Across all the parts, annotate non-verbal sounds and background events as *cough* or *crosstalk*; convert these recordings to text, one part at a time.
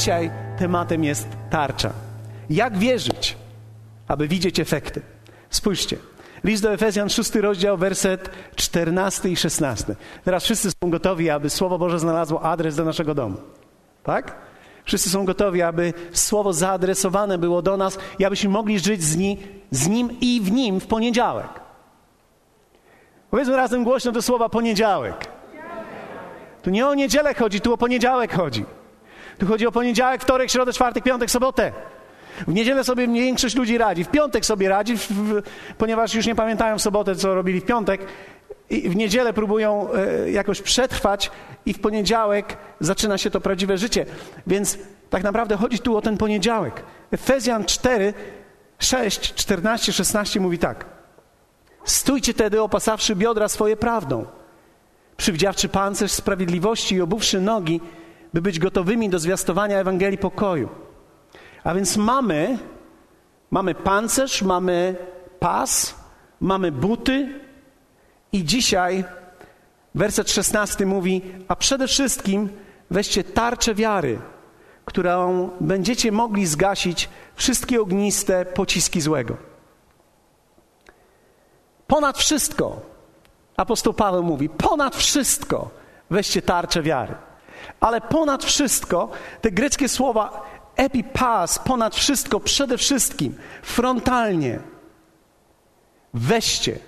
Dzisiaj tematem jest tarcza. Jak wierzyć, aby widzieć efekty? Spójrzcie. List do Efezjan, szósty rozdział, werset 14 i 16. Teraz wszyscy są gotowi, aby Słowo Boże znalazło adres do naszego domu. Tak? Wszyscy są gotowi, aby Słowo zaadresowane było do nas i abyśmy mogli żyć z, ni, z Nim i w Nim w poniedziałek. Powiedzmy razem głośno te słowa poniedziałek. Tu nie o niedzielę chodzi, tu o poniedziałek chodzi. Tu chodzi o poniedziałek, wtorek, środę, czwartek, piątek, sobotę. W niedzielę sobie większość ludzi radzi, w piątek sobie radzi, w, w, ponieważ już nie pamiętają w sobotę, co robili w piątek. I w niedzielę próbują e, jakoś przetrwać, i w poniedziałek zaczyna się to prawdziwe życie. Więc tak naprawdę chodzi tu o ten poniedziałek. Efezjan 4, 6, 14, 16 mówi tak. Stójcie tedy, opasawszy biodra swoje prawdą, przywdziawczy pancerz sprawiedliwości i obuwszy nogi, by być gotowymi do zwiastowania Ewangelii pokoju. A więc mamy, mamy pancerz, mamy pas, mamy buty i dzisiaj werset 16 mówi, a przede wszystkim weźcie tarczę wiary, którą będziecie mogli zgasić wszystkie ogniste pociski złego. Ponad wszystko, apostoł Paweł mówi, ponad wszystko weźcie tarczę wiary. Ale ponad wszystko, te greckie słowa epipas, ponad wszystko, przede wszystkim, frontalnie, weźcie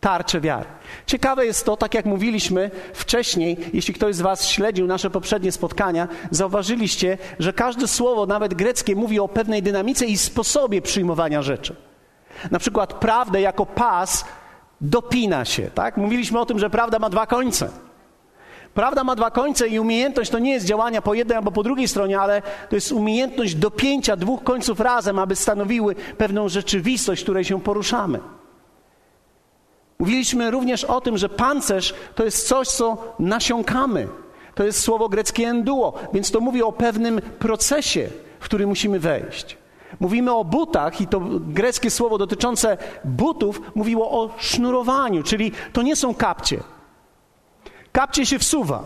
tarczę wiary. Ciekawe jest to, tak jak mówiliśmy wcześniej, jeśli ktoś z Was śledził nasze poprzednie spotkania, zauważyliście, że każde słowo, nawet greckie, mówi o pewnej dynamice i sposobie przyjmowania rzeczy. Na przykład prawdę jako pas dopina się, tak? Mówiliśmy o tym, że prawda ma dwa końce. Prawda ma dwa końce i umiejętność to nie jest działania po jednej albo po drugiej stronie, ale to jest umiejętność dopięcia dwóch końców razem, aby stanowiły pewną rzeczywistość, w której się poruszamy. Mówiliśmy również o tym, że pancerz to jest coś, co nasiąkamy. To jest słowo greckie enduo, więc to mówi o pewnym procesie, w który musimy wejść. Mówimy o butach i to greckie słowo dotyczące butów mówiło o sznurowaniu, czyli to nie są kapcie. Kapcie się wsuwa.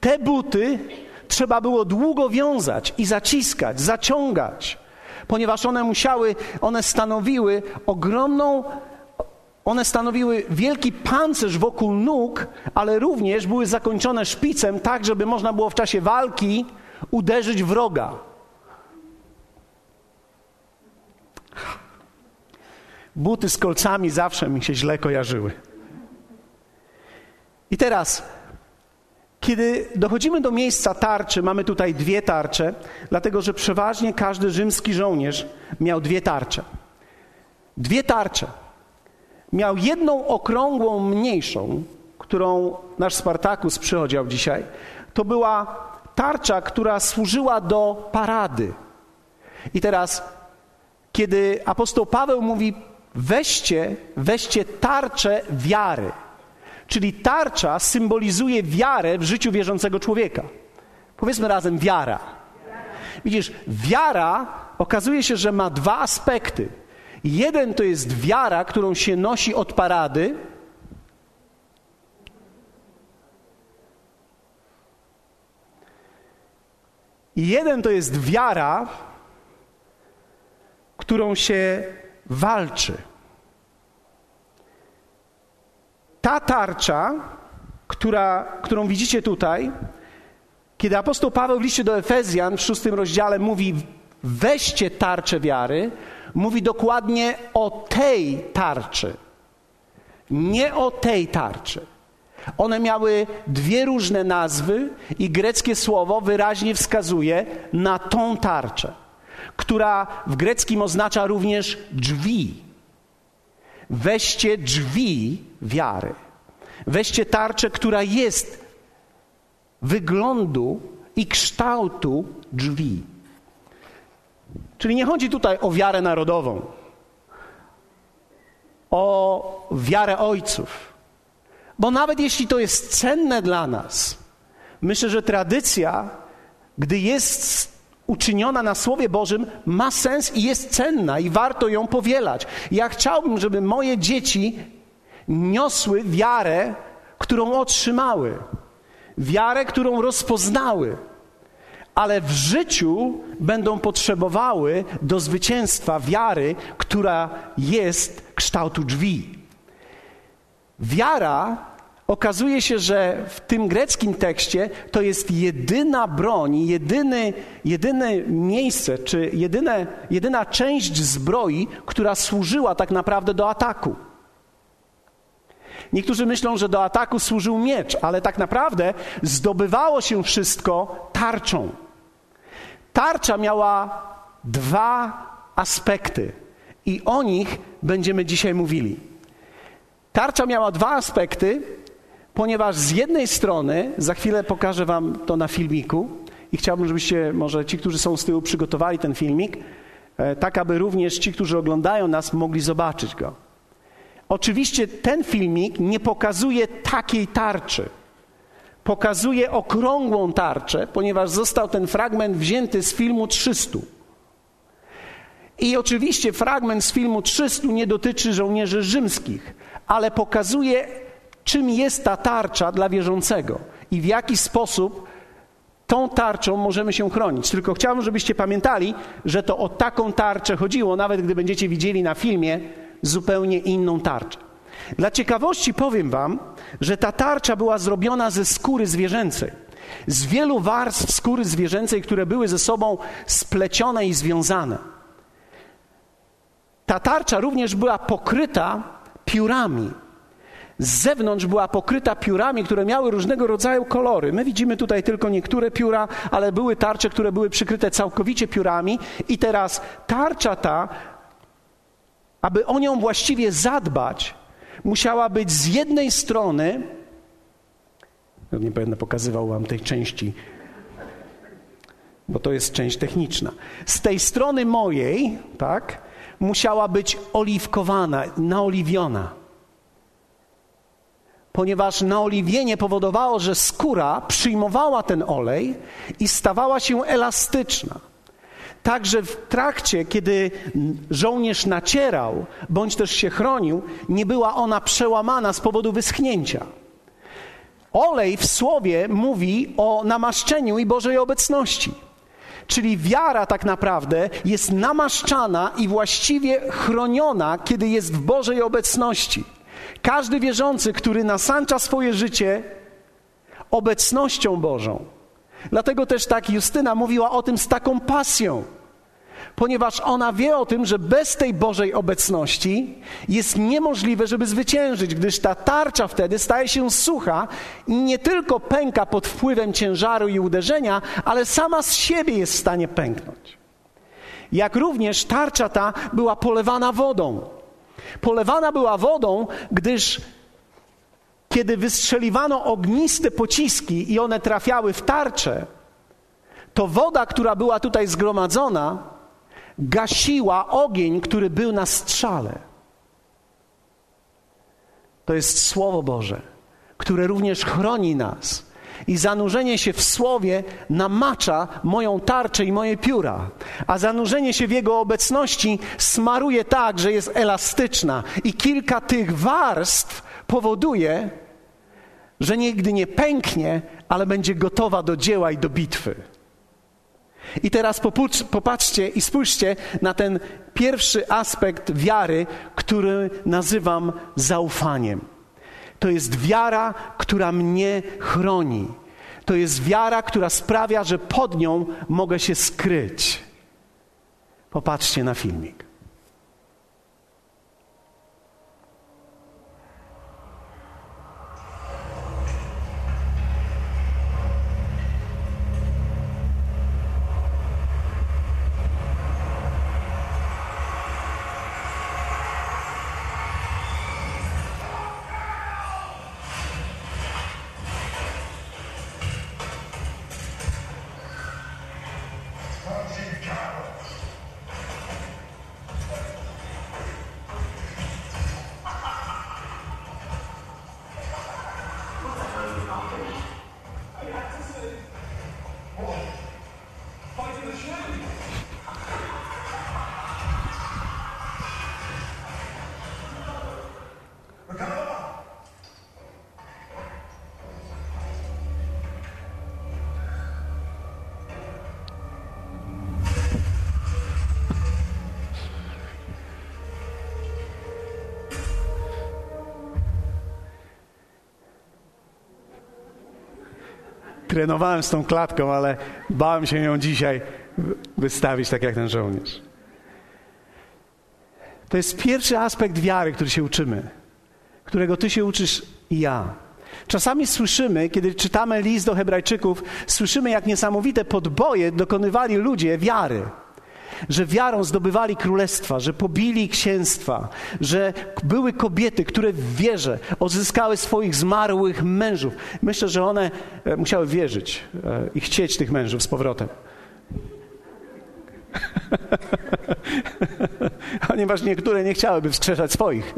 Te buty trzeba było długo wiązać i zaciskać, zaciągać, ponieważ one musiały, one stanowiły ogromną one stanowiły wielki pancerz wokół nóg, ale również były zakończone szpicem, tak żeby można było w czasie walki uderzyć wroga. Buty z kolcami zawsze mi się źle kojarzyły. I teraz, kiedy dochodzimy do miejsca tarczy, mamy tutaj dwie tarcze, dlatego że przeważnie każdy rzymski żołnierz miał dwie tarcze. Dwie tarcze miał jedną okrągłą, mniejszą, którą nasz Spartakus przychodził dzisiaj. To była tarcza, która służyła do parady. I teraz, kiedy apostoł Paweł mówi, weźcie, weźcie tarczę wiary. Czyli tarcza symbolizuje wiarę w życiu wierzącego człowieka. Powiedzmy razem wiara. Widzisz, wiara okazuje się, że ma dwa aspekty. Jeden to jest wiara, którą się nosi od parady. I jeden to jest wiara, którą się walczy. Ta tarcza, która, którą widzicie tutaj, kiedy apostoł Paweł w liście do Efezjan w szóstym rozdziale mówi weźcie tarczę wiary, mówi dokładnie o tej tarczy. Nie o tej tarczy. One miały dwie różne nazwy i greckie słowo wyraźnie wskazuje na tą tarczę, która w greckim oznacza również drzwi. Weźcie drzwi wiary. Weźcie tarczę, która jest wyglądu i kształtu drzwi. Czyli nie chodzi tutaj o wiarę narodową, o wiarę ojców. Bo nawet jeśli to jest cenne dla nas, myślę, że tradycja, gdy jest uczyniona na Słowie Bożym, ma sens i jest cenna i warto ją powielać. Ja chciałbym, żeby moje dzieci niosły wiarę, którą otrzymały, wiarę, którą rozpoznały ale w życiu będą potrzebowały do zwycięstwa wiary, która jest kształtu drzwi. Wiara okazuje się, że w tym greckim tekście to jest jedyna broń, jedyny, jedyne miejsce, czy jedyne, jedyna część zbroi, która służyła tak naprawdę do ataku. Niektórzy myślą, że do ataku służył miecz, ale tak naprawdę zdobywało się wszystko tarczą. Tarcza miała dwa aspekty i o nich będziemy dzisiaj mówili. Tarcza miała dwa aspekty, ponieważ z jednej strony, za chwilę pokażę Wam to na filmiku i chciałbym, żebyście, może ci, którzy są z tyłu, przygotowali ten filmik, e, tak aby również ci, którzy oglądają nas, mogli zobaczyć go. Oczywiście ten filmik nie pokazuje takiej tarczy. Pokazuje okrągłą tarczę, ponieważ został ten fragment wzięty z filmu 300. I oczywiście fragment z filmu 300 nie dotyczy żołnierzy rzymskich, ale pokazuje, czym jest ta tarcza dla wierzącego i w jaki sposób tą tarczą możemy się chronić. Tylko chciałbym, żebyście pamiętali, że to o taką tarczę chodziło, nawet gdy będziecie widzieli na filmie zupełnie inną tarczę. Dla ciekawości powiem Wam, że ta tarcza była zrobiona ze skóry zwierzęcej. Z wielu warstw skóry zwierzęcej, które były ze sobą splecione i związane. Ta tarcza również była pokryta piórami. Z zewnątrz była pokryta piórami, które miały różnego rodzaju kolory. My widzimy tutaj tylko niektóre pióra, ale były tarcze, które były przykryte całkowicie piórami. I teraz tarcza ta, aby o nią właściwie zadbać, musiała być z jednej strony, nie będę pokazywał wam tej części, bo to jest część techniczna. Z tej strony mojej, tak, musiała być oliwkowana, naoliwiona. Ponieważ naoliwienie powodowało, że skóra przyjmowała ten olej i stawała się elastyczna. Także w trakcie, kiedy żołnierz nacierał, bądź też się chronił, nie była ona przełamana z powodu wyschnięcia. Olej w słowie mówi o namaszczeniu i Bożej obecności. Czyli wiara tak naprawdę jest namaszczana i właściwie chroniona, kiedy jest w Bożej obecności. Każdy wierzący, który nasancza swoje życie obecnością Bożą. Dlatego też tak Justyna mówiła o tym z taką pasją ponieważ ona wie o tym, że bez tej Bożej obecności jest niemożliwe, żeby zwyciężyć, gdyż ta tarcza wtedy staje się sucha i nie tylko pęka pod wpływem ciężaru i uderzenia, ale sama z siebie jest w stanie pęknąć. Jak również tarcza ta była polewana wodą. Polewana była wodą, gdyż kiedy wystrzeliwano ogniste pociski i one trafiały w tarczę, to woda, która była tutaj zgromadzona, gasiła ogień, który był na strzale. To jest Słowo Boże, które również chroni nas. I zanurzenie się w Słowie namacza moją tarczę i moje pióra, a zanurzenie się w Jego obecności smaruje tak, że jest elastyczna. I kilka tych warstw powoduje, że nigdy nie pęknie, ale będzie gotowa do dzieła i do bitwy. I teraz popatrzcie i spójrzcie na ten pierwszy aspekt wiary, który nazywam zaufaniem. To jest wiara, która mnie chroni. To jest wiara, która sprawia, że pod nią mogę się skryć. Popatrzcie na filmik. Fighting the shame! Trenowałem z tą klatką, ale bałem się ją dzisiaj wystawić tak jak ten żołnierz. To jest pierwszy aspekt wiary, który się uczymy, którego ty się uczysz i ja. Czasami słyszymy, kiedy czytamy list do Hebrajczyków, słyszymy, jak niesamowite podboje dokonywali ludzie wiary. Że wiarą zdobywali królestwa, że pobili księstwa, że były kobiety, które w wierze odzyskały swoich zmarłych mężów. Myślę, że one e, musiały wierzyć e, i chcieć tych mężów z powrotem. *laughs* Ponieważ niektóre nie chciałyby wskrzeszać swoich.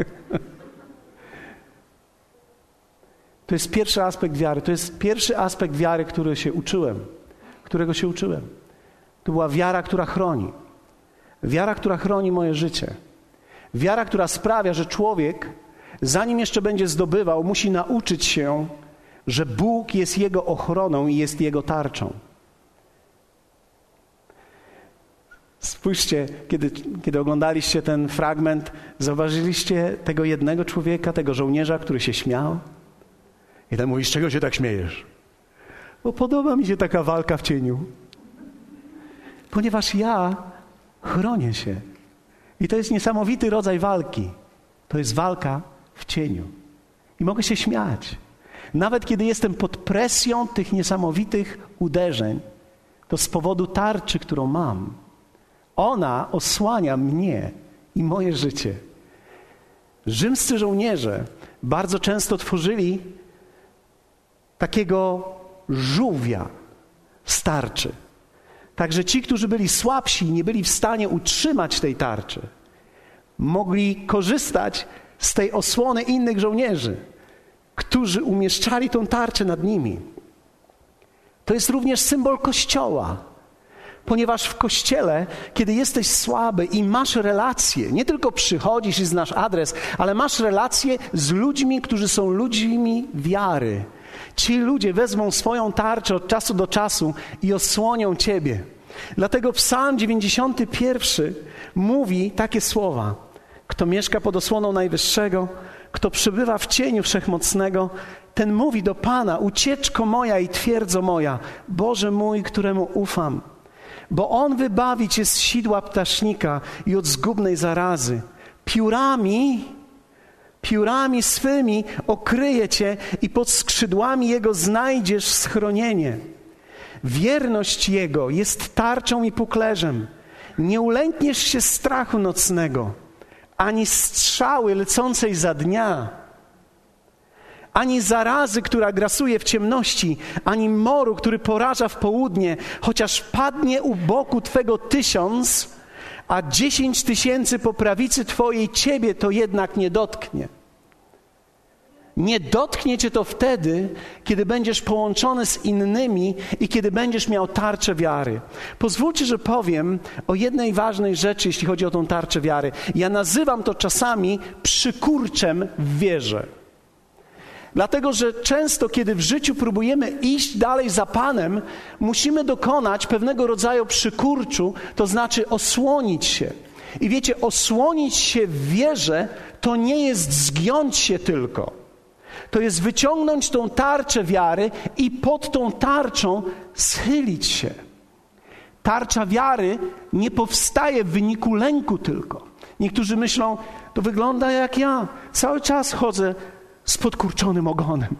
To jest pierwszy aspekt wiary. To jest pierwszy aspekt wiary, który się uczyłem, którego się uczyłem. To była wiara, która chroni. Wiara, która chroni moje życie. Wiara, która sprawia, że człowiek, zanim jeszcze będzie zdobywał, musi nauczyć się, że Bóg jest jego ochroną i jest jego tarczą. Spójrzcie, kiedy, kiedy oglądaliście ten fragment, zauważyliście tego jednego człowieka, tego żołnierza, który się śmiał? I ten mówi, z czego się tak śmiejesz? Bo podoba mi się taka walka w cieniu. Ponieważ ja chronię się. I to jest niesamowity rodzaj walki. To jest walka w cieniu. I mogę się śmiać. Nawet kiedy jestem pod presją tych niesamowitych uderzeń, to z powodu tarczy, którą mam, ona osłania mnie i moje życie. Rzymscy żołnierze bardzo często tworzyli takiego żółwia starczy. Także ci, którzy byli słabsi i nie byli w stanie utrzymać tej tarczy, mogli korzystać z tej osłony innych żołnierzy, którzy umieszczali tą tarczę nad nimi. To jest również symbol Kościoła, ponieważ w Kościele, kiedy jesteś słaby i masz relacje, nie tylko przychodzisz i znasz adres, ale masz relacje z ludźmi, którzy są ludźmi wiary, Ci ludzie wezmą swoją tarczę od czasu do czasu i osłonią Ciebie. Dlatego Psalm 91 mówi takie słowa: Kto mieszka pod osłoną Najwyższego, kto przebywa w cieniu Wszechmocnego, ten mówi do Pana: Ucieczko moja i twierdzo moja, Boże mój, któremu ufam. Bo On wybawi Cię z sidła ptasznika i od zgubnej zarazy. Piórami Piórami swymi okryje cię i pod skrzydłami Jego znajdziesz schronienie. Wierność Jego jest tarczą i puklerzem. Nie ulękniesz się strachu nocnego, ani strzały lecącej za dnia, ani zarazy, która grasuje w ciemności, ani moru, który poraża w południe, chociaż padnie u boku Twego tysiąc, a dziesięć tysięcy po prawicy Twojej Ciebie to jednak nie dotknie. Nie dotknie Cię to wtedy, kiedy będziesz połączony z innymi i kiedy będziesz miał tarczę wiary. Pozwólcie, że powiem o jednej ważnej rzeczy, jeśli chodzi o tą tarczę wiary. Ja nazywam to czasami przykurczem w wierze. Dlatego, że często, kiedy w życiu próbujemy iść dalej za Panem, musimy dokonać pewnego rodzaju przykurczu, to znaczy osłonić się. I wiecie, osłonić się w wierze to nie jest zgiąć się tylko. To jest wyciągnąć tą tarczę wiary i pod tą tarczą schylić się. Tarcza wiary nie powstaje w wyniku lęku tylko. Niektórzy myślą, to wygląda jak ja. Cały czas chodzę z podkurczonym ogonem.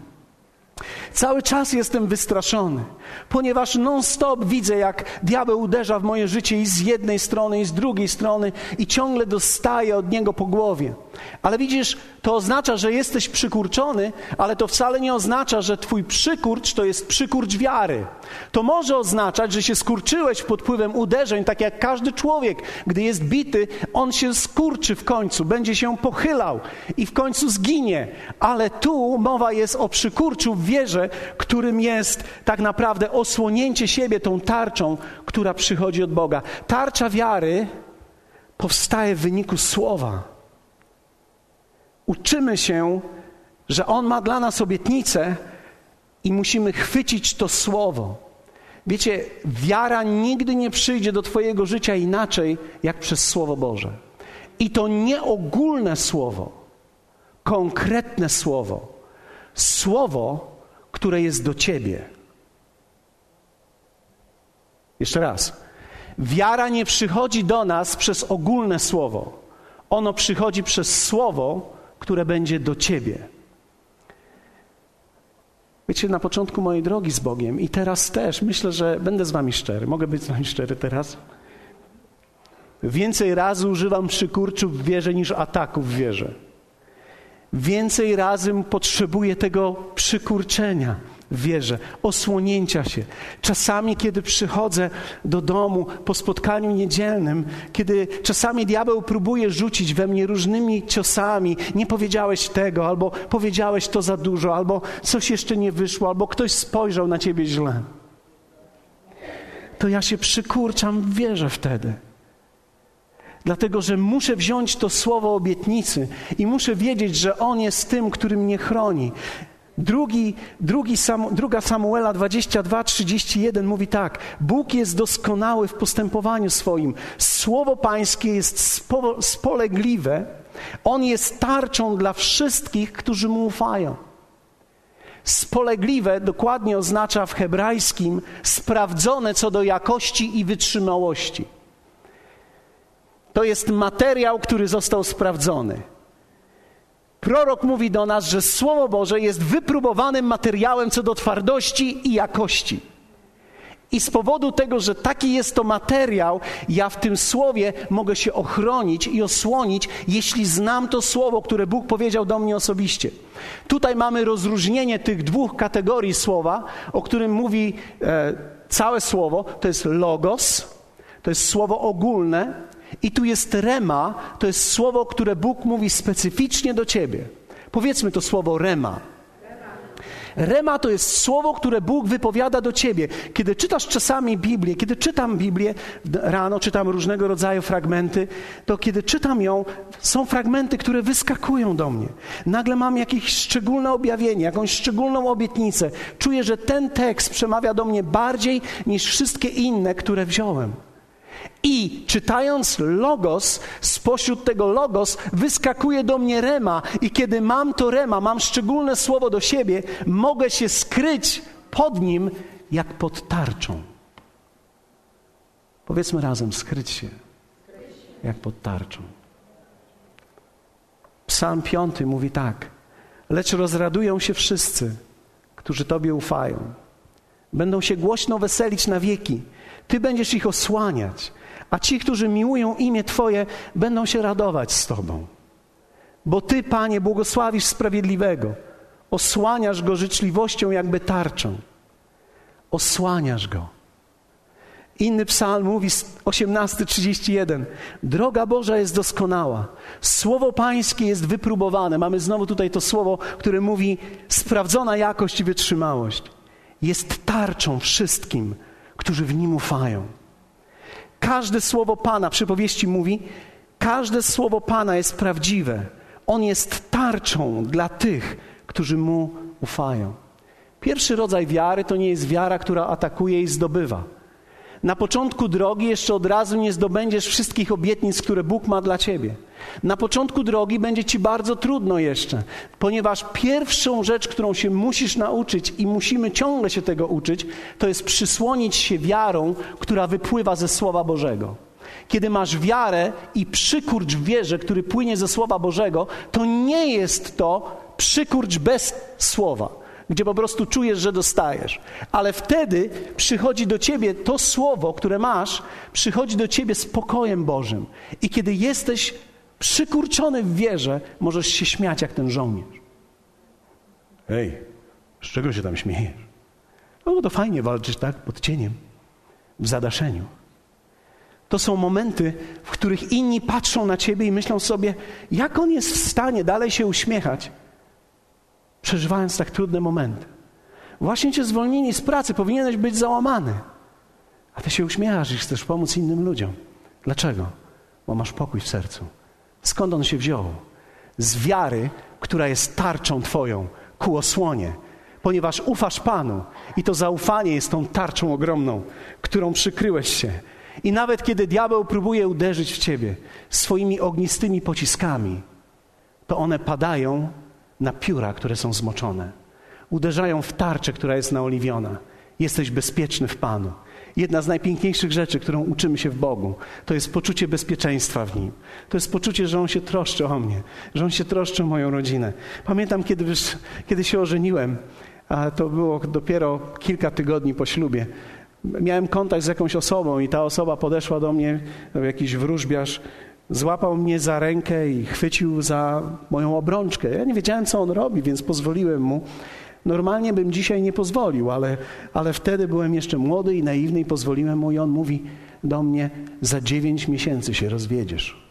Cały czas jestem wystraszony, ponieważ non-stop widzę, jak diabeł uderza w moje życie i z jednej strony, i z drugiej strony, i ciągle dostaję od niego po głowie. Ale widzisz, to oznacza, że jesteś przykurczony, ale to wcale nie oznacza, że twój przykurcz to jest przykurcz wiary. To może oznaczać, że się skurczyłeś pod wpływem uderzeń, tak jak każdy człowiek, gdy jest bity, on się skurczy w końcu, będzie się pochylał i w końcu zginie. Ale tu mowa jest o przykurczu w wierze, którym jest tak naprawdę osłonięcie siebie tą tarczą, która przychodzi od Boga. Tarcza wiary powstaje w wyniku słowa uczymy się, że On ma dla nas obietnicę i musimy chwycić to słowo. Wiecie, wiara nigdy nie przyjdzie do Twojego życia inaczej jak przez Słowo Boże. I to nie ogólne słowo, konkretne słowo, słowo, które jest do Ciebie. Jeszcze raz. Wiara nie przychodzi do nas przez ogólne słowo. Ono przychodzi przez słowo, które będzie do ciebie. Wiecie, na początku mojej drogi z Bogiem i teraz też, myślę, że będę z wami szczery. Mogę być z wami szczery teraz? Więcej razy używam przykurczów w wierze niż ataków w wierze. Więcej razy potrzebuję tego przykurczenia wierze, osłonięcia się. Czasami, kiedy przychodzę do domu po spotkaniu niedzielnym, kiedy czasami diabeł próbuje rzucić we mnie różnymi ciosami, nie powiedziałeś tego, albo powiedziałeś to za dużo, albo coś jeszcze nie wyszło, albo ktoś spojrzał na ciebie źle. To ja się przykurczam w wierze wtedy. Dlatego, że muszę wziąć to słowo obietnicy i muszę wiedzieć, że On jest tym, który mnie chroni. Drugi, drugi Samu, druga Samuela 22, 31 mówi tak: Bóg jest doskonały w postępowaniu swoim. Słowo Pańskie jest spo, spolegliwe. On jest tarczą dla wszystkich, którzy mu ufają. Spolegliwe dokładnie oznacza w hebrajskim sprawdzone co do jakości i wytrzymałości. To jest materiał, który został sprawdzony. Prorok mówi do nas, że Słowo Boże jest wypróbowanym materiałem co do twardości i jakości. I z powodu tego, że taki jest to materiał, ja w tym słowie mogę się ochronić i osłonić, jeśli znam to słowo, które Bóg powiedział do mnie osobiście. Tutaj mamy rozróżnienie tych dwóch kategorii słowa, o którym mówi e, całe słowo. To jest logos, to jest słowo ogólne, i tu jest rema, to jest słowo, które Bóg mówi specyficznie do ciebie. Powiedzmy to słowo rema. Rema to jest słowo, które Bóg wypowiada do ciebie. Kiedy czytasz czasami Biblię, kiedy czytam Biblię, rano czytam różnego rodzaju fragmenty, to kiedy czytam ją, są fragmenty, które wyskakują do mnie. Nagle mam jakieś szczególne objawienie, jakąś szczególną obietnicę. Czuję, że ten tekst przemawia do mnie bardziej niż wszystkie inne, które wziąłem. I czytając logos, spośród tego logos wyskakuje do mnie rema, i kiedy mam to rema, mam szczególne słowo do siebie, mogę się skryć pod nim jak pod tarczą. Powiedzmy razem, skryć się jak pod tarczą. Psalm 5 mówi tak: Lecz rozradują się wszyscy, którzy Tobie ufają. Będą się głośno weselić na wieki. Ty będziesz ich osłaniać a ci, którzy miłują imię Twoje, będą się radować z Tobą. Bo Ty, Panie, błogosławisz sprawiedliwego, osłaniasz go życzliwością, jakby tarczą. Osłaniasz go. Inny psalm mówi 18:31. Droga Boża jest doskonała. Słowo Pańskie jest wypróbowane. Mamy znowu tutaj to słowo, które mówi sprawdzona jakość i wytrzymałość. Jest tarczą wszystkim, którzy w nim ufają. Każde słowo Pana, przypowieści mówi, każde słowo Pana jest prawdziwe. On jest tarczą dla tych, którzy Mu ufają. Pierwszy rodzaj wiary to nie jest wiara, która atakuje i zdobywa. Na początku drogi jeszcze od razu nie zdobędziesz wszystkich obietnic, które Bóg ma dla ciebie. Na początku drogi będzie ci bardzo trudno jeszcze, ponieważ pierwszą rzecz, którą się musisz nauczyć i musimy ciągle się tego uczyć, to jest przysłonić się wiarą, która wypływa ze Słowa Bożego. Kiedy masz wiarę i przykurcz wierze, który płynie ze Słowa Bożego, to nie jest to przykurcz bez Słowa gdzie po prostu czujesz, że dostajesz. Ale wtedy przychodzi do ciebie to słowo, które masz, przychodzi do ciebie spokojem Bożym. I kiedy jesteś przykurczony w wierze, możesz się śmiać jak ten żołnierz. Hej, z czego się tam śmiejesz? No to fajnie walczyć, tak? Pod cieniem, w zadaszeniu. To są momenty, w których inni patrzą na ciebie i myślą sobie, jak on jest w stanie dalej się uśmiechać, przeżywając tak trudne momenty. Właśnie cię zwolnili z pracy, powinieneś być załamany. A ty się uśmiechasz i chcesz pomóc innym ludziom. Dlaczego? Bo masz pokój w sercu. Skąd on się wziął? Z wiary, która jest tarczą Twoją ku osłonie, ponieważ ufasz Panu i to zaufanie jest tą tarczą ogromną, którą przykryłeś się. I nawet kiedy diabeł próbuje uderzyć w Ciebie swoimi ognistymi pociskami, to one padają na pióra, które są zmoczone. Uderzają w tarczę, która jest naoliwiona. Jesteś bezpieczny w Panu. jedna z najpiękniejszych rzeczy, którą uczymy się w Bogu, to jest poczucie bezpieczeństwa w Nim. To jest poczucie, że On się troszczy o mnie, że On się troszczy o moją rodzinę. Pamiętam, kiedy, kiedy się ożeniłem, a to było dopiero kilka tygodni po ślubie. Miałem kontakt z jakąś osobą i ta osoba podeszła do mnie, jakiś wróżbiarz, złapał mnie za rękę i chwycił za moją obrączkę. Ja nie wiedziałem, co on robi, więc pozwoliłem mu. Normalnie bym dzisiaj nie pozwolił, ale, ale wtedy byłem jeszcze młody i naiwny i pozwoliłem mu i on mówi do mnie, za dziewięć miesięcy się rozwiedziesz.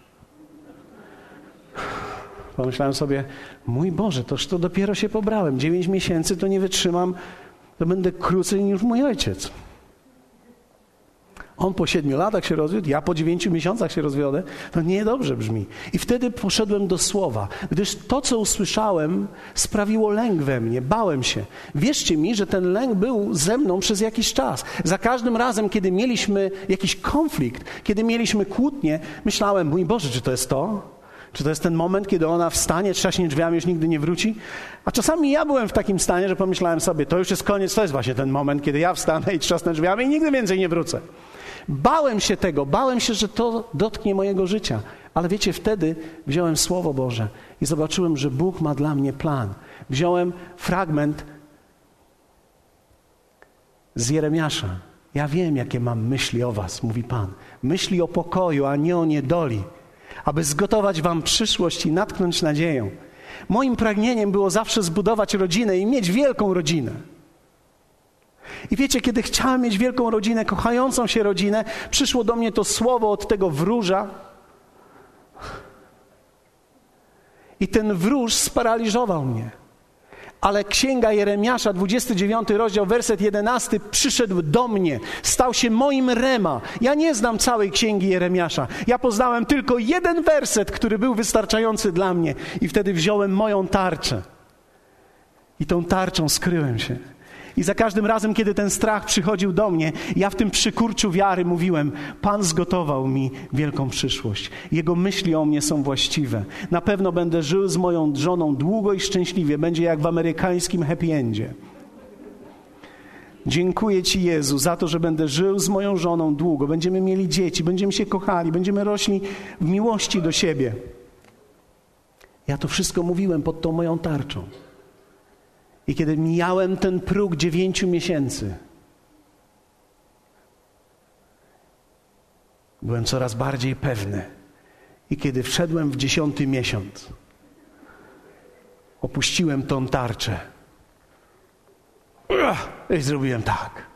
Pomyślałem sobie, mój Boże, toż to dopiero się pobrałem. Dziewięć miesięcy to nie wytrzymam, to będę krócej niż mój ojciec. On po siedmiu latach się rozwiódł, ja po dziewięciu miesiącach się rozwiodę. To niedobrze brzmi. I wtedy poszedłem do słowa, gdyż to, co usłyszałem, sprawiło lęk we mnie, bałem się. Wierzcie mi, że ten lęk był ze mną przez jakiś czas. Za każdym razem, kiedy mieliśmy jakiś konflikt, kiedy mieliśmy kłótnię, myślałem, mój Boże, czy to jest to? Czy to jest ten moment, kiedy ona wstanie, trzaśnie drzwiami, już nigdy nie wróci? A czasami ja byłem w takim stanie, że pomyślałem sobie, to już jest koniec, to jest właśnie ten moment, kiedy ja wstanę i trzasnę drzwiami i nigdy więcej nie wrócę. Bałem się tego, bałem się, że to dotknie mojego życia. Ale wiecie, wtedy wziąłem Słowo Boże i zobaczyłem, że Bóg ma dla mnie plan. Wziąłem fragment z Jeremiasza. Ja wiem, jakie mam myśli o Was, mówi Pan. Myśli o pokoju, a nie o niedoli, aby zgotować Wam przyszłość i natknąć nadzieję. Moim pragnieniem było zawsze zbudować rodzinę i mieć wielką rodzinę. I wiecie, kiedy chciałem mieć wielką rodzinę, kochającą się rodzinę, przyszło do mnie to słowo od tego wróża. I ten wróż sparaliżował mnie. Ale księga Jeremiasza, 29 rozdział, werset 11, przyszedł do mnie, stał się moim rema. Ja nie znam całej księgi Jeremiasza. Ja poznałem tylko jeden werset, który był wystarczający dla mnie. I wtedy wziąłem moją tarczę. I tą tarczą skryłem się. I za każdym razem, kiedy ten strach przychodził do mnie, ja w tym przykurczu wiary mówiłem: Pan zgotował mi wielką przyszłość. Jego myśli o mnie są właściwe. Na pewno będę żył z moją żoną długo i szczęśliwie. Będzie jak w amerykańskim happy endzie. Dziękuję Ci, Jezu, za to, że będę żył z moją żoną długo. Będziemy mieli dzieci, będziemy się kochali, będziemy rośli w miłości do siebie. Ja to wszystko mówiłem pod tą moją tarczą. I kiedy mijałem ten próg dziewięciu miesięcy, byłem coraz bardziej pewny. I kiedy wszedłem w dziesiąty miesiąc, opuściłem tą tarczę i zrobiłem tak.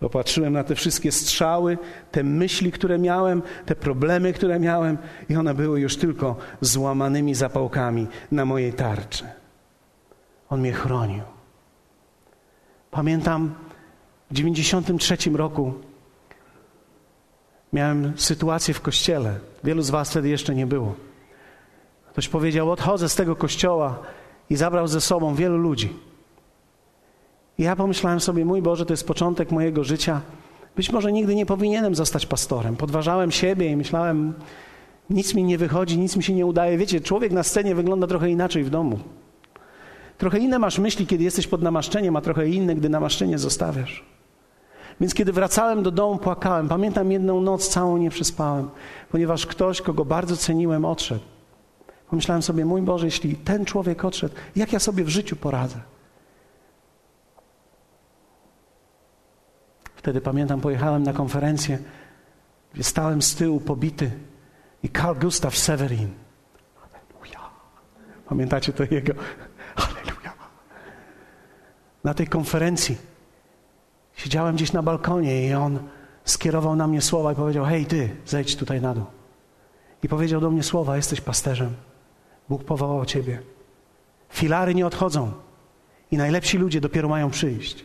Popatrzyłem na te wszystkie strzały, te myśli, które miałem, te problemy, które miałem, i one były już tylko złamanymi zapałkami na mojej tarczy. On mnie chronił. Pamiętam w 93 roku miałem sytuację w kościele. Wielu z Was wtedy jeszcze nie było. Ktoś powiedział: Odchodzę z tego kościoła i zabrał ze sobą wielu ludzi. I ja pomyślałem sobie: Mój Boże, to jest początek mojego życia. Być może nigdy nie powinienem zostać pastorem. Podważałem siebie i myślałem: Nic mi nie wychodzi, nic mi się nie udaje. Wiecie, człowiek na scenie wygląda trochę inaczej w domu. Trochę inne masz myśli, kiedy jesteś pod namaszczeniem, a trochę inne, gdy namaszczenie zostawiasz. Więc kiedy wracałem do domu, płakałem. Pamiętam jedną noc całą nie przespałem, ponieważ ktoś, kogo bardzo ceniłem, odszedł. Pomyślałem sobie, mój Boże, jeśli ten człowiek odszedł, jak ja sobie w życiu poradzę? Wtedy pamiętam, pojechałem na konferencję, gdzie stałem z tyłu pobity i Carl Gustav Severin. Pamiętacie to jego? Na tej konferencji siedziałem gdzieś na balkonie i on skierował na mnie słowa i powiedział: Hej, ty, zejdź tutaj na dół. I powiedział do mnie słowa: Jesteś pasterzem. Bóg powołał ciebie. Filary nie odchodzą i najlepsi ludzie dopiero mają przyjść.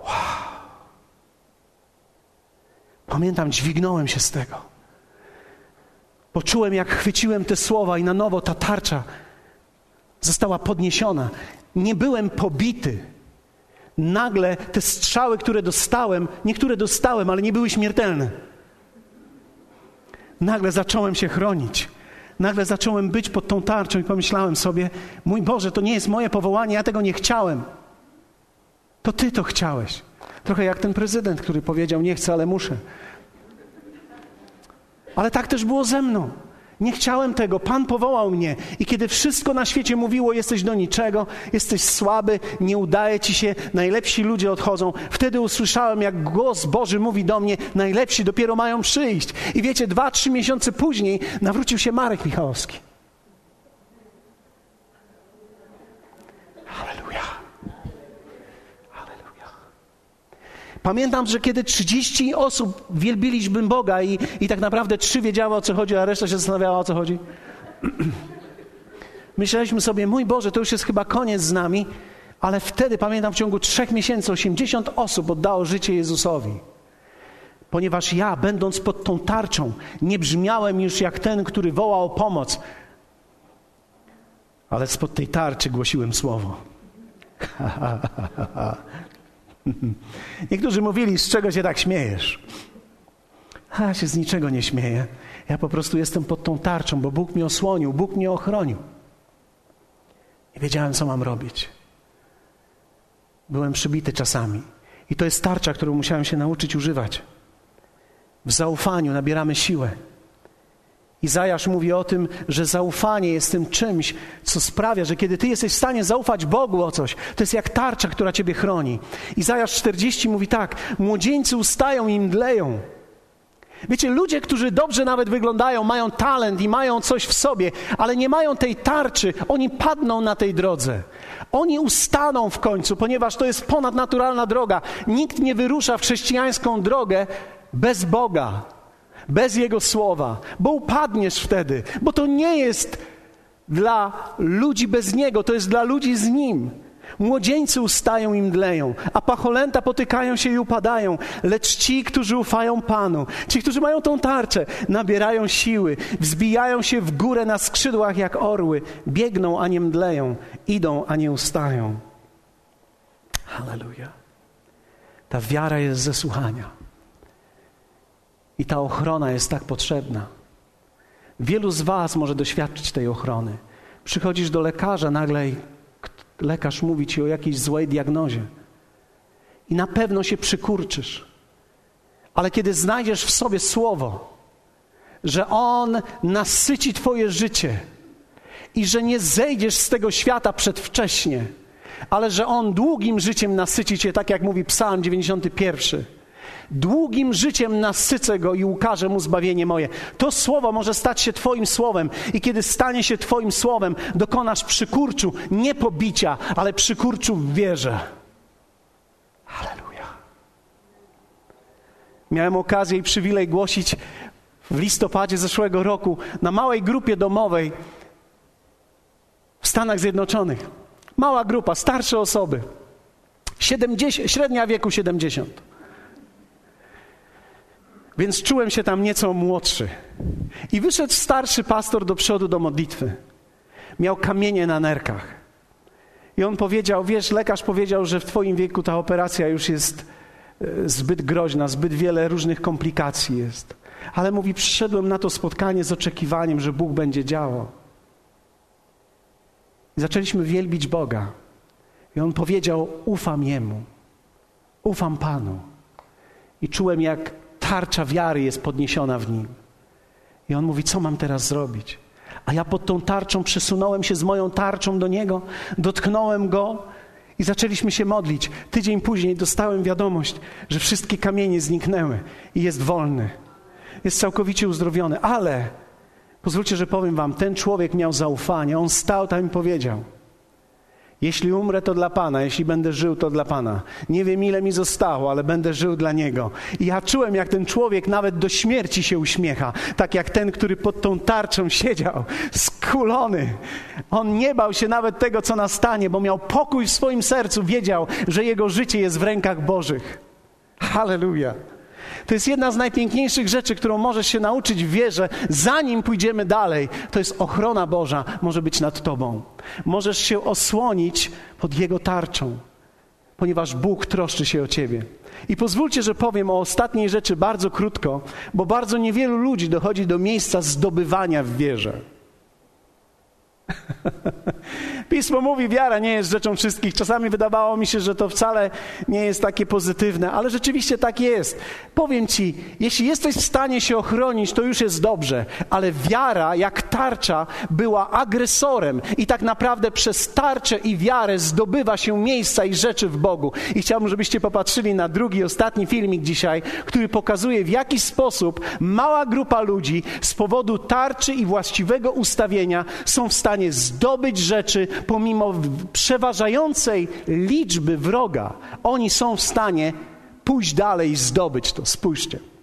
Wow. Pamiętam, dźwignąłem się z tego. Poczułem, jak chwyciłem te słowa i na nowo ta tarcza została podniesiona. Nie byłem pobity. Nagle te strzały, które dostałem, niektóre dostałem, ale nie były śmiertelne. Nagle zacząłem się chronić. Nagle zacząłem być pod tą tarczą i pomyślałem sobie: Mój Boże, to nie jest moje powołanie, ja tego nie chciałem. To ty to chciałeś. Trochę jak ten prezydent, który powiedział: Nie chcę, ale muszę. Ale tak też było ze mną. Nie chciałem tego. Pan powołał mnie. I kiedy wszystko na świecie mówiło, jesteś do niczego, jesteś słaby, nie udaje ci się, najlepsi ludzie odchodzą, wtedy usłyszałem, jak głos Boży mówi do mnie, najlepsi dopiero mają przyjść. I wiecie, dwa, trzy miesiące później nawrócił się Marek Michałowski. Pamiętam, że kiedy 30 osób wielbiliśmy Boga i, i tak naprawdę trzy wiedziały o co chodzi, a reszta się zastanawiała o co chodzi. *clears throat* Myśleliśmy sobie, mój Boże, to już jest chyba koniec z nami, ale wtedy pamiętam w ciągu trzech miesięcy 80 osób oddało życie Jezusowi. Ponieważ ja, będąc pod tą tarczą, nie brzmiałem już jak ten, który woła o pomoc, ale spod tej tarczy głosiłem słowo. *laughs* *laughs* Niektórzy mówili, z czego się tak śmiejesz? A się z niczego nie śmieję. Ja po prostu jestem pod tą tarczą, bo Bóg mnie osłonił, Bóg mnie ochronił. Nie wiedziałem, co mam robić. Byłem przybity czasami. I to jest tarcza, którą musiałem się nauczyć używać. W zaufaniu nabieramy siłę. Izajasz mówi o tym, że zaufanie jest tym czymś, co sprawia, że kiedy ty jesteś w stanie zaufać Bogu o coś, to jest jak tarcza, która ciebie chroni. Izajasz 40 mówi tak: Młodzieńcy ustają i mdleją. Wiecie, ludzie, którzy dobrze nawet wyglądają, mają talent i mają coś w sobie, ale nie mają tej tarczy, oni padną na tej drodze. Oni ustaną w końcu, ponieważ to jest ponadnaturalna droga. Nikt nie wyrusza w chrześcijańską drogę bez Boga bez Jego słowa, bo upadniesz wtedy, bo to nie jest dla ludzi bez Niego, to jest dla ludzi z Nim. Młodzieńcy ustają i mdleją, a pacholęta potykają się i upadają, lecz ci, którzy ufają Panu, ci, którzy mają tą tarczę, nabierają siły, wzbijają się w górę na skrzydłach jak orły, biegną, a nie mdleją, idą, a nie ustają. Halleluja. Ta wiara jest ze słuchania. I ta ochrona jest tak potrzebna. Wielu z Was może doświadczyć tej ochrony. Przychodzisz do lekarza, nagle lekarz mówi ci o jakiejś złej diagnozie. I na pewno się przykurczysz. Ale kiedy znajdziesz w sobie słowo, że On nasyci Twoje życie i że nie zejdziesz z tego świata przedwcześnie, ale że On długim życiem nasyci Cię, tak jak mówi Psalm 91 Długim życiem nasycę go i ukażę mu zbawienie moje. To słowo może stać się Twoim słowem, i kiedy stanie się Twoim słowem, dokonasz przykurczu nie pobicia, ale przykurczu w wierze. Halleluja. Miałem okazję i przywilej głosić w listopadzie zeszłego roku na małej grupie domowej w Stanach Zjednoczonych. Mała grupa, starsze osoby. 70, średnia wieku 70. Więc czułem się tam nieco młodszy. I wyszedł starszy pastor do przodu do modlitwy. Miał kamienie na nerkach. I on powiedział: Wiesz, lekarz powiedział, że w Twoim wieku ta operacja już jest e, zbyt groźna, zbyt wiele różnych komplikacji jest. Ale mówi: Przyszedłem na to spotkanie z oczekiwaniem, że Bóg będzie działał. I zaczęliśmy wielbić Boga. I on powiedział: Ufam Jemu, ufam Panu. I czułem, jak tarcza wiary jest podniesiona w nim. I on mówi: Co mam teraz zrobić? A ja pod tą tarczą przesunąłem się z moją tarczą do niego, dotknąłem go i zaczęliśmy się modlić. Tydzień później dostałem wiadomość, że wszystkie kamienie zniknęły i jest wolny. Jest całkowicie uzdrowiony, ale pozwólcie, że powiem Wam, ten człowiek miał zaufanie. On stał tam i powiedział: jeśli umrę, to dla Pana, jeśli będę żył, to dla Pana. Nie wiem, ile mi zostało, ale będę żył dla Niego. I ja czułem, jak ten człowiek nawet do śmierci się uśmiecha, tak jak ten, który pod tą tarczą *laughs* siedział, skulony. On nie bał się nawet tego, co nastanie, bo miał pokój w swoim sercu, wiedział, że jego życie jest w rękach Bożych. Hallelujah. To jest jedna z najpiękniejszych rzeczy, którą możesz się nauczyć w wierze, zanim pójdziemy dalej. To jest ochrona Boża, może być nad tobą. Możesz się osłonić pod Jego tarczą, ponieważ Bóg troszczy się o ciebie. I pozwólcie, że powiem o ostatniej rzeczy bardzo krótko, bo bardzo niewielu ludzi dochodzi do miejsca zdobywania w wierze. *laughs* Pismo mówi, wiara nie jest rzeczą wszystkich. Czasami wydawało mi się, że to wcale nie jest takie pozytywne, ale rzeczywiście tak jest. Powiem ci, jeśli jesteś w stanie się ochronić, to już jest dobrze, ale wiara, jak tarcza, była agresorem i tak naprawdę przez tarczę i wiarę zdobywa się miejsca i rzeczy w Bogu. I chciałbym, żebyście popatrzyli na drugi, ostatni filmik dzisiaj, który pokazuje, w jaki sposób mała grupa ludzi z powodu tarczy i właściwego ustawienia są w stanie zdobyć rzeczy, pomimo przeważającej liczby wroga, oni są w stanie pójść dalej i zdobyć to. Spójrzcie.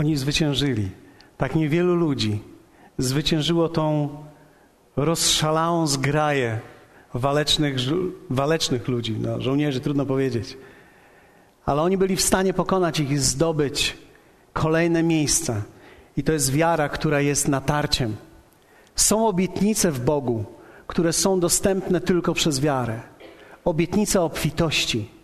Oni zwyciężyli. Tak niewielu ludzi zwyciężyło tą rozszalałą zgraję walecznych, walecznych ludzi, no, żołnierzy, trudno powiedzieć. Ale oni byli w stanie pokonać ich i zdobyć kolejne miejsca. I to jest wiara, która jest natarciem. Są obietnice w Bogu, które są dostępne tylko przez wiarę. Obietnica obfitości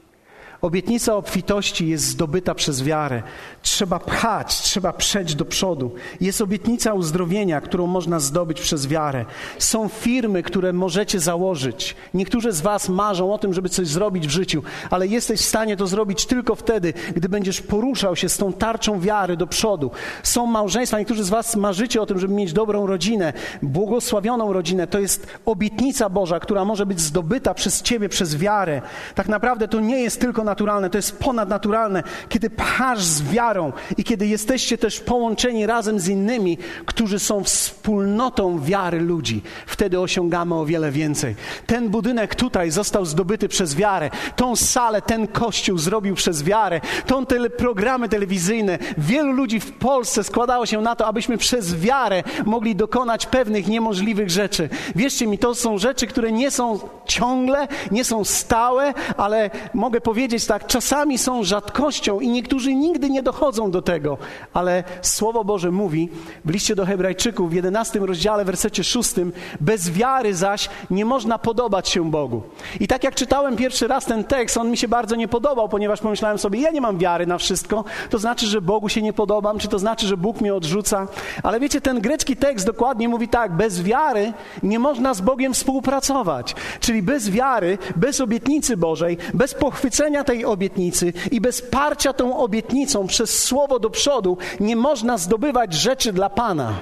Obietnica obfitości jest zdobyta przez wiarę. Trzeba pchać, trzeba przejść do przodu. Jest obietnica uzdrowienia, którą można zdobyć przez wiarę. Są firmy, które możecie założyć. Niektórzy z Was marzą o tym, żeby coś zrobić w życiu, ale jesteś w stanie to zrobić tylko wtedy, gdy będziesz poruszał się z tą tarczą wiary do przodu. Są małżeństwa, niektórzy z Was marzycie o tym, żeby mieć dobrą rodzinę, błogosławioną rodzinę. To jest obietnica Boża, która może być zdobyta przez Ciebie, przez wiarę. Tak naprawdę to nie jest tylko naturalne, to jest ponadnaturalne, kiedy pchasz z wiarą i kiedy jesteście też połączeni razem z innymi, którzy są wspólnotą wiary ludzi. Wtedy osiągamy o wiele więcej. Ten budynek tutaj został zdobyty przez wiarę. Tą salę, ten kościół zrobił przez wiarę. Tą tele, programy telewizyjne. Wielu ludzi w Polsce składało się na to, abyśmy przez wiarę mogli dokonać pewnych niemożliwych rzeczy. Wierzcie mi, to są rzeczy, które nie są ciągle, nie są stałe, ale mogę powiedzieć, tak, czasami są rzadkością i niektórzy nigdy nie dochodzą do tego, ale Słowo Boże mówi w liście do Hebrajczyków w 11 rozdziale, wersecie 6, bez wiary zaś nie można podobać się Bogu. I tak jak czytałem pierwszy raz ten tekst, on mi się bardzo nie podobał, ponieważ pomyślałem sobie, ja nie mam wiary na wszystko, to znaczy, że Bogu się nie podobam, czy to znaczy, że Bóg mnie odrzuca. Ale wiecie, ten grecki tekst dokładnie mówi tak, bez wiary nie można z Bogiem współpracować. Czyli bez wiary, bez obietnicy Bożej, bez pochwycenia tej obietnicy i bez parcia tą obietnicą przez słowo do przodu nie można zdobywać rzeczy dla Pana.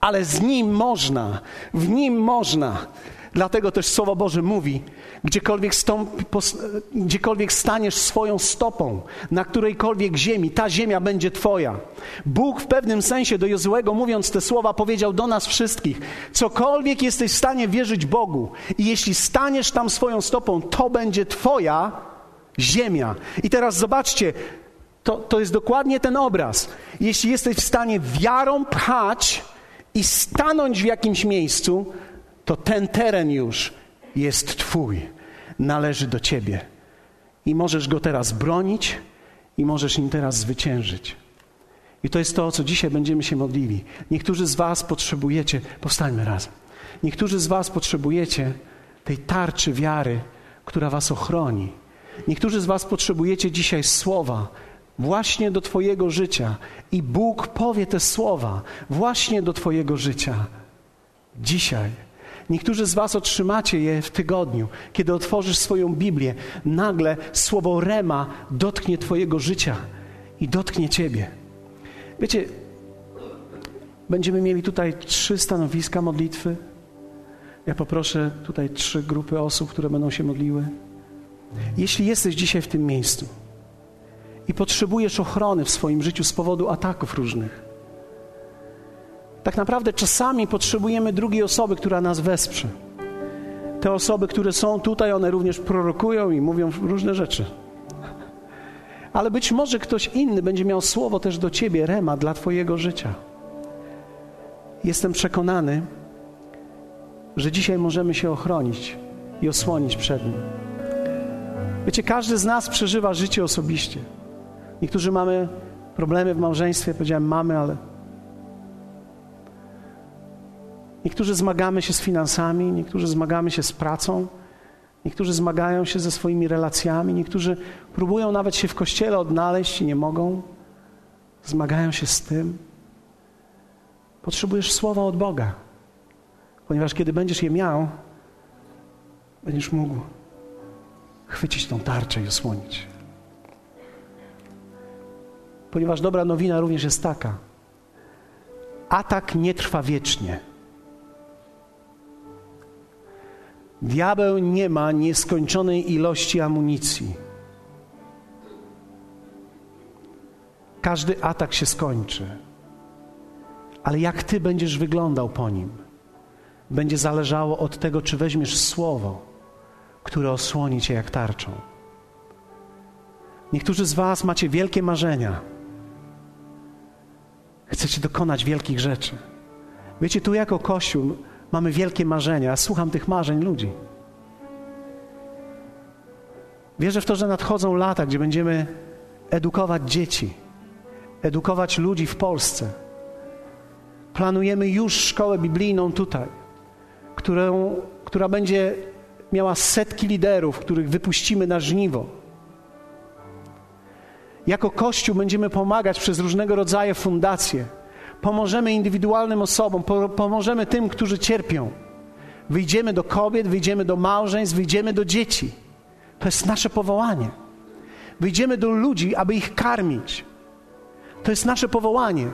Ale z Nim można, w Nim można. Dlatego też Słowo Boże mówi, gdziekolwiek, stąpi, gdziekolwiek staniesz swoją stopą, na którejkolwiek ziemi, ta ziemia będzie Twoja. Bóg w pewnym sensie do Jozłego mówiąc te słowa powiedział do nas wszystkich, cokolwiek jesteś w stanie wierzyć Bogu i jeśli staniesz tam swoją stopą, to będzie Twoja, ziemia. I teraz zobaczcie, to, to jest dokładnie ten obraz. Jeśli jesteś w stanie wiarą pchać i stanąć w jakimś miejscu, to ten teren już jest Twój, należy do Ciebie. I możesz go teraz bronić, i możesz nim teraz zwyciężyć. I to jest to, o co dzisiaj będziemy się modlili. Niektórzy z Was potrzebujecie, powstańmy razem. Niektórzy z Was potrzebujecie tej tarczy wiary, która Was ochroni Niektórzy z Was potrzebujecie dzisiaj słowa, właśnie do Twojego życia. I Bóg powie te słowa właśnie do Twojego życia. Dzisiaj. Niektórzy z Was otrzymacie je w tygodniu, kiedy otworzysz swoją Biblię. Nagle słowo Rema dotknie Twojego życia i dotknie Ciebie. Wiecie, będziemy mieli tutaj trzy stanowiska modlitwy. Ja poproszę tutaj trzy grupy osób, które będą się modliły. Jeśli jesteś dzisiaj w tym miejscu i potrzebujesz ochrony w swoim życiu z powodu ataków różnych, tak naprawdę czasami potrzebujemy drugiej osoby, która nas wesprze. Te osoby, które są tutaj, one również prorokują i mówią różne rzeczy. Ale być może ktoś inny będzie miał słowo też do ciebie, rema dla Twojego życia. Jestem przekonany, że dzisiaj możemy się ochronić i osłonić przed nim. Wiecie, każdy z nas przeżywa życie osobiście. Niektórzy mamy problemy w małżeństwie, powiedziałem mamy, ale. Niektórzy zmagamy się z finansami, niektórzy zmagamy się z pracą, niektórzy zmagają się ze swoimi relacjami, niektórzy próbują nawet się w kościele odnaleźć i nie mogą. Zmagają się z tym. Potrzebujesz słowa od Boga, ponieważ kiedy będziesz je miał, będziesz mógł chwycić tą tarczę i osłonić. Ponieważ dobra nowina również jest taka. Atak nie trwa wiecznie. Diabeł nie ma nieskończonej ilości amunicji. Każdy atak się skończy. Ale jak ty będziesz wyglądał po nim, będzie zależało od tego, czy weźmiesz słowo które osłoni cię jak tarczą. Niektórzy z Was macie wielkie marzenia. Chcecie dokonać wielkich rzeczy. Wiecie, tu jako Kościół mamy wielkie marzenia. Słucham tych marzeń ludzi. Wierzę w to, że nadchodzą lata, gdzie będziemy edukować dzieci, edukować ludzi w Polsce. Planujemy już szkołę biblijną tutaj, którą, która będzie miała setki liderów, których wypuścimy na żniwo. Jako Kościół będziemy pomagać przez różnego rodzaju fundacje. Pomożemy indywidualnym osobom, pomożemy tym, którzy cierpią. Wyjdziemy do kobiet, wyjdziemy do małżeństw, wyjdziemy do dzieci. To jest nasze powołanie. Wyjdziemy do ludzi, aby ich karmić. To jest nasze powołanie.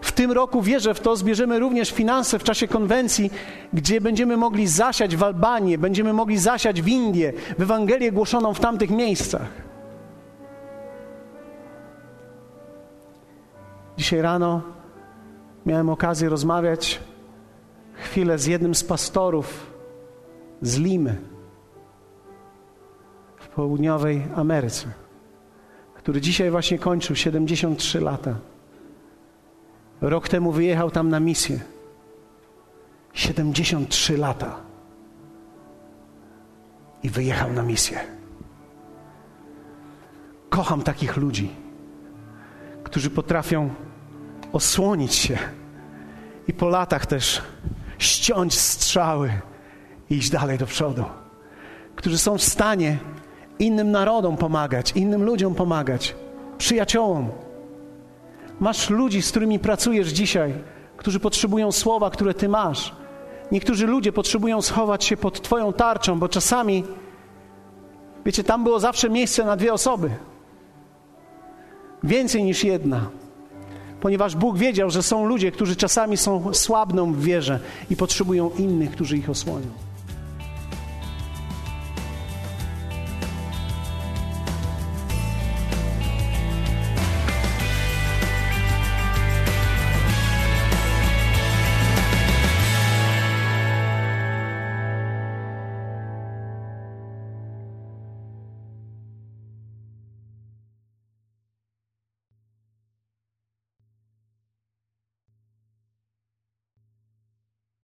W tym roku wierzę w to, zbierzemy również finanse w czasie konwencji, gdzie będziemy mogli zasiać w Albanię, będziemy mogli zasiać w Indię, w Ewangelię głoszoną w tamtych miejscach. Dzisiaj rano miałem okazję rozmawiać chwilę z jednym z pastorów z Limy w południowej Ameryce, który dzisiaj właśnie kończył 73 lata. Rok temu wyjechał tam na misję. 73 lata. I wyjechał na misję. Kocham takich ludzi, którzy potrafią osłonić się i po latach też ściąć strzały i iść dalej do przodu. Którzy są w stanie innym narodom pomagać, innym ludziom pomagać, przyjaciołom. Masz ludzi, z którymi pracujesz dzisiaj, którzy potrzebują słowa, które ty masz. Niektórzy ludzie potrzebują schować się pod Twoją tarczą, bo czasami, wiecie, tam było zawsze miejsce na dwie osoby. Więcej niż jedna. Ponieważ Bóg wiedział, że są ludzie, którzy czasami są słabną w wierze i potrzebują innych, którzy ich osłonią.